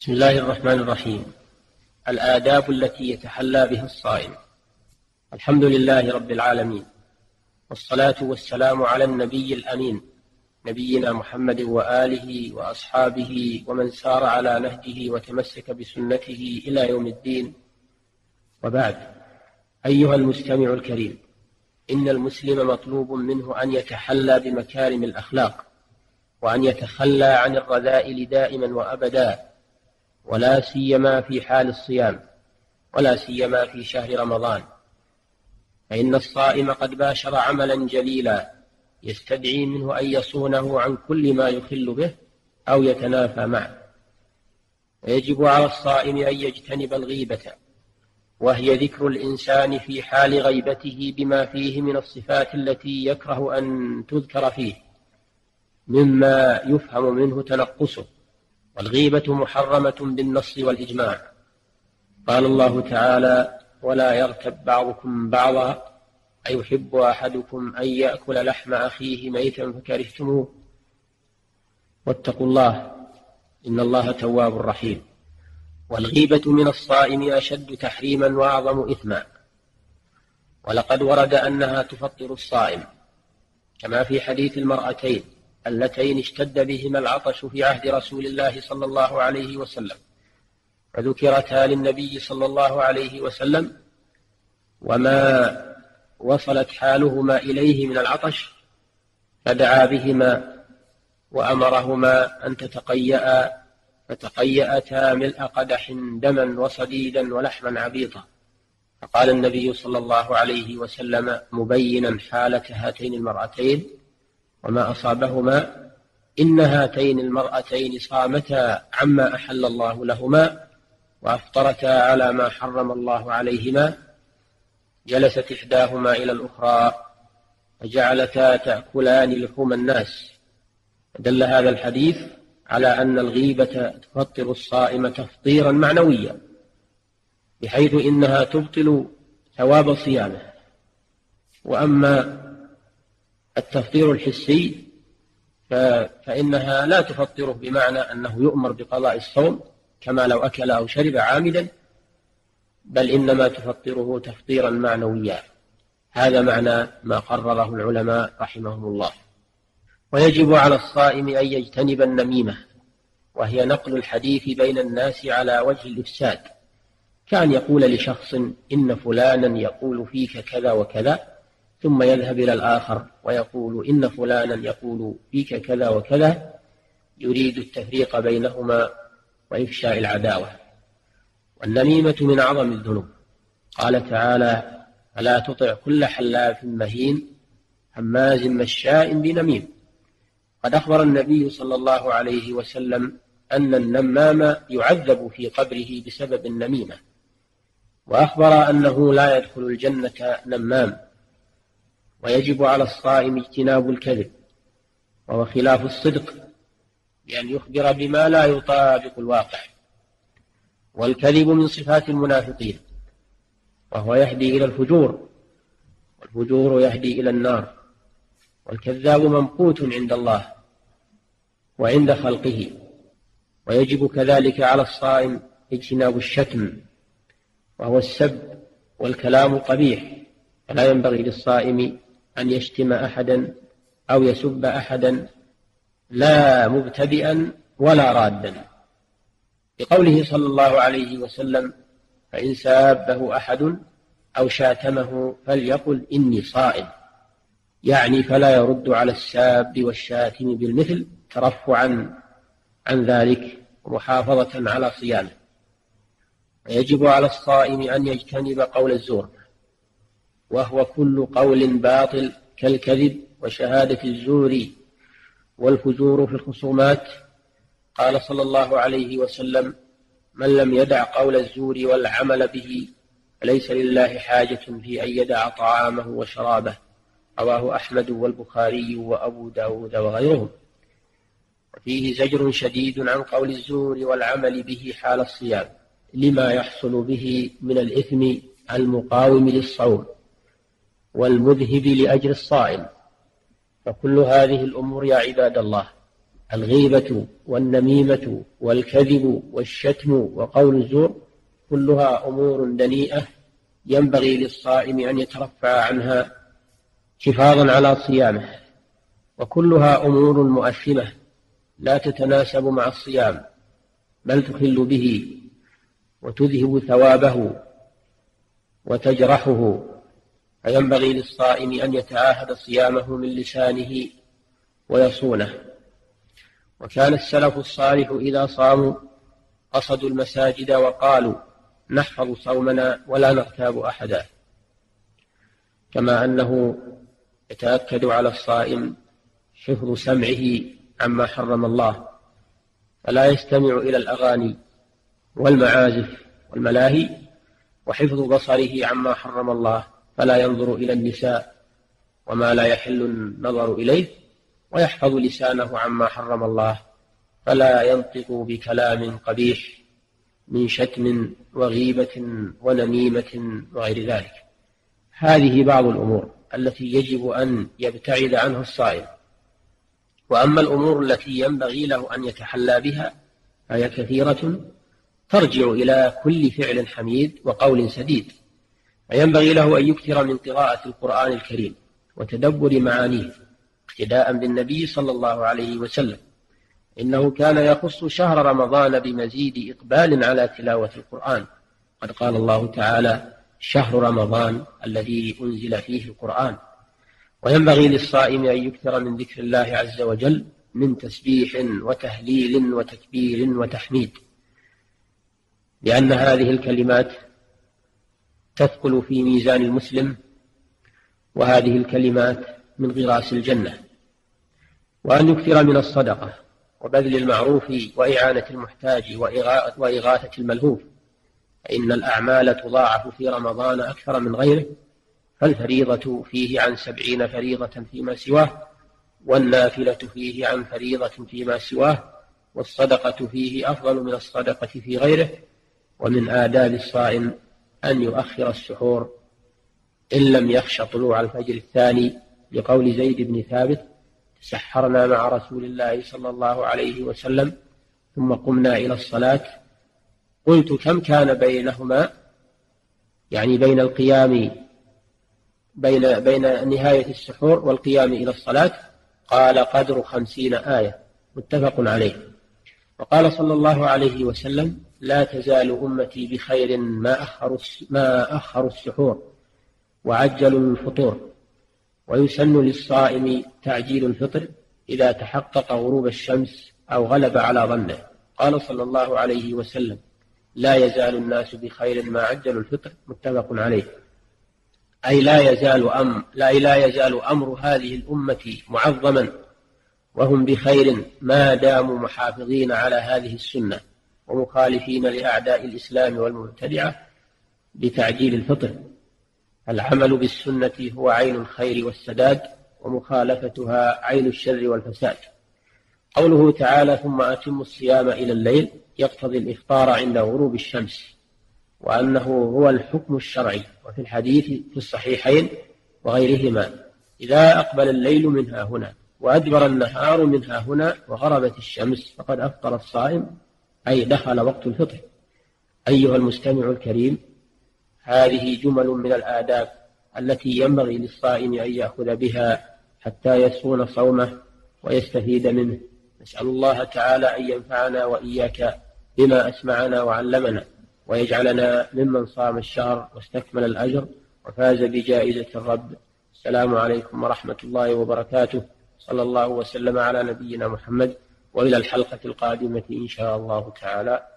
بسم الله الرحمن الرحيم. الآداب التي يتحلى بها الصائم. الحمد لله رب العالمين. والصلاة والسلام على النبي الأمين. نبينا محمد وآله وأصحابه ومن سار على نهجه وتمسك بسنته إلى يوم الدين. وبعد. أيها المستمع الكريم إن المسلم مطلوب منه أن يتحلى بمكارم الأخلاق وأن يتخلى عن الرذائل دائما وأبدا. ولا سيما في حال الصيام ولا سيما في شهر رمضان. فإن الصائم قد باشر عملا جليلا يستدعي منه أن يصونه عن كل ما يخل به أو يتنافى معه. ويجب على الصائم أن يجتنب الغيبة وهي ذكر الإنسان في حال غيبته بما فيه من الصفات التي يكره أن تذكر فيه مما يفهم منه تنقصه. والغيبة محرمة بالنص والإجماع. قال الله تعالى ولا يغتب بعضكم بعضا أيحب أحدكم أن يأكل لحم أخيه ميتا فكرهتموه. واتقوا الله إن الله تواب رحيم. والغيبة من الصائم أشد تحريما وأعظم إثما. ولقد ورد أنها تفطر الصائم كما في حديث المرأتين. اللتين اشتد بهما العطش في عهد رسول الله صلى الله عليه وسلم. فذكرتا للنبي صلى الله عليه وسلم وما وصلت حالهما إليه من العطش فدعا بهما وأمرهما أن تتقيأ فتقيأتا ملء قدح دما وصديدا ولحما عبيطا. فقال النبي صلى الله عليه وسلم مبينا حالة هاتين المرأتين وما أصابهما إن هاتين المرأتين صامتا عما أحل الله لهما وأفطرتا على ما حرم الله عليهما جلست إحداهما إلى الأخرى فجعلتا تأكلان لحوم الناس. دل هذا الحديث على أن الغيبة تفطر الصائم تفطيرا معنويا بحيث إنها تبطل ثواب صيامه. وأما التفطير الحسي فإنها لا تفطره بمعنى أنه يؤمر بقضاء الصوم كما لو أكل أو شرب عامدا بل إنما تفطره تفطيرا معنويا. هذا معنى ما قرره العلماء رحمهم الله. ويجب على الصائم أن يجتنب النميمة وهي نقل الحديث بين الناس على وجه الإفساد. كان يقول لشخص إن فلانا يقول فيك كذا وكذا ثم يذهب إلى الآخر ويقول إن فلانا يقول فيك كذا وكذا يريد التفريق بينهما وإفشاء العداوة والنميمة من أعظم الذنوب. قال تعالى فلا تطع كل حلاف مهين هماز مشاء بنميم قد أخبر النبي صلى الله عليه وسلم أن النمام يعذب في قبره بسبب النميمة وأخبر أنه لا يدخل الجنة نمام. ويجب على الصائم اجتناب الكذب وهو خلاف الصدق بأن يخبر بما لا يطابق الواقع والكذب من صفات المنافقين وهو يهدي إلى الفجور والفجور يهدي إلى النار والكذاب ممقوت عند الله وعند خلقه ويجب كذلك على الصائم اجتناب الشتم وهو السب والكلام القبيح فلا ينبغي للصائم أن يشتم أحدا أو يسب أحدا لا مبتدئا ولا رادا. بقوله صلى الله عليه وسلم فإن سابه أحد أو شاتمه فليقل إني صائم. يعني فلا يرد على الساب والشاتم بالمثل ترفعا عن ذلك ومحافظة على صيامه. ويجب على الصائم أن يجتنب قول الزور. وهو كل قول باطل كالكذب وشهادة الزور والفجور في الخصومات. قال صلى الله عليه وسلم من لم يدع قول الزور والعمل به فليس لله حاجة في أن يدع طعامه وشرابه. رواه أحمد والبخاري وأبو داود وغيرهم. وفيه زجر شديد عن قول الزور والعمل به حال الصيام لما يحصل به من الإثم المقاوم للصوم. والمذهب لأجر الصائم. فكل هذه الأمور يا عباد الله الغيبة والنميمة والكذب والشتم وقول الزور كلها أمور دنيئة ينبغي للصائم أن يترفع عنها حفاظا على صيامه. وكلها أمور مؤثمة لا تتناسب مع الصيام بل تخل به وتذهب ثوابه وتجرحه. فينبغي للصائم أن يتعاهد صيامه من لسانه ويصونه. وكان السلف الصالح إذا صاموا قصدوا المساجد وقالوا نحفظ صومنا ولا نغتاب أحدا. كما أنه يتأكد على الصائم حفظ سمعه عما حرم الله فلا يستمع إلى الأغاني والمعازف والملاهي وحفظ بصره عما حرم الله. فلا ينظر إلى النساء وما لا يحل النظر إليه ويحفظ لسانه عما حرم الله فلا ينطق بكلام قبيح من شتم وغيبة ونميمة وغير ذلك. هذه بعض الأمور التي يجب أن يبتعد عنها الصائم. وأما الأمور التي ينبغي له أن يتحلى بها فهي كثيرة ترجع إلى كل فعل حميد وقول سديد. فينبغي له أن يكثر من قراءة القرآن الكريم وتدبر معانيه اقتداء بالنبي صلى الله عليه وسلم. إنه كان يخص شهر رمضان بمزيد إقبال على تلاوة القرآن. قد قال الله تعالى شهر رمضان الذي أنزل فيه القرآن. وينبغي للصائم أن يكثر من ذكر الله عز وجل من تسبيح وتهليل وتكبير وتحميد. لأن هذه الكلمات تثقل في ميزان المسلم وهذه الكلمات من غراس الجنة. وأن يكثر من الصدقة وبذل المعروف وإعانة المحتاج وإغاثة الملهوف فإن الأعمال تضاعف في رمضان أكثر من غيره فالفريضة فيه عن سبعين فريضة فيما سواه والنافلة فيه عن فريضة فيما سواه والصدقة فيه أفضل من الصدقة في غيره ومن آداب الصائم أن يؤخر السحور إن لم يخش طلوع الفجر الثاني لقول زيد بن ثابت تسحرنا مع رسول الله صلى الله عليه وسلم ثم قمنا إلى الصلاة. قلت كم كان بينهما؟ يعني بين القيام بين بين نهاية السحور والقيام إلى الصلاة قال قدر خمسين آية متفق عليه. وقال صلى الله عليه وسلم لا تزال أمتي بخير ما أخروا ما أخروا السحور وعجلوا الفطور ويسن للصائم تعجيل الفطر إذا تحقق غروب الشمس أو غلب على ظنه. قال صلى الله عليه وسلم لا يزال الناس بخير ما عجلوا الفطر متفق عليه. أي لا يزال أم لا لا يزال أمر هذه الأمة معظما وهم بخير ما داموا محافظين على هذه السنة. ومخالفين لأعداء الإسلام والمبتدعة بتعجيل الفطر. العمل بالسنة هو عين الخير والسداد ومخالفتها عين الشر والفساد. قوله تعالى ثم أتم الصيام إلى الليل يقتضي الإفطار عند غروب الشمس وأنه هو الحكم الشرعي وفي الحديث في الصحيحين وغيرهما إذا أقبل الليل منها هنا وأدبر النهار منها هنا وغربت الشمس فقد أفطر الصائم أي دخل وقت الفطر. أيها المستمع الكريم هذه جمل من الآداب التي ينبغي للصائم أن يأخذ بها حتى يصون صومه ويستفيد منه. نسأل الله تعالى أن ينفعنا وإياك بما أسمعنا وعلمنا ويجعلنا ممن صام الشهر واستكمل الأجر وفاز بجائزة الرب. السلام عليكم ورحمة الله وبركاته. صلى الله وسلم على نبينا محمد وإلى الحلقة القادمة إن شاء الله تعالى.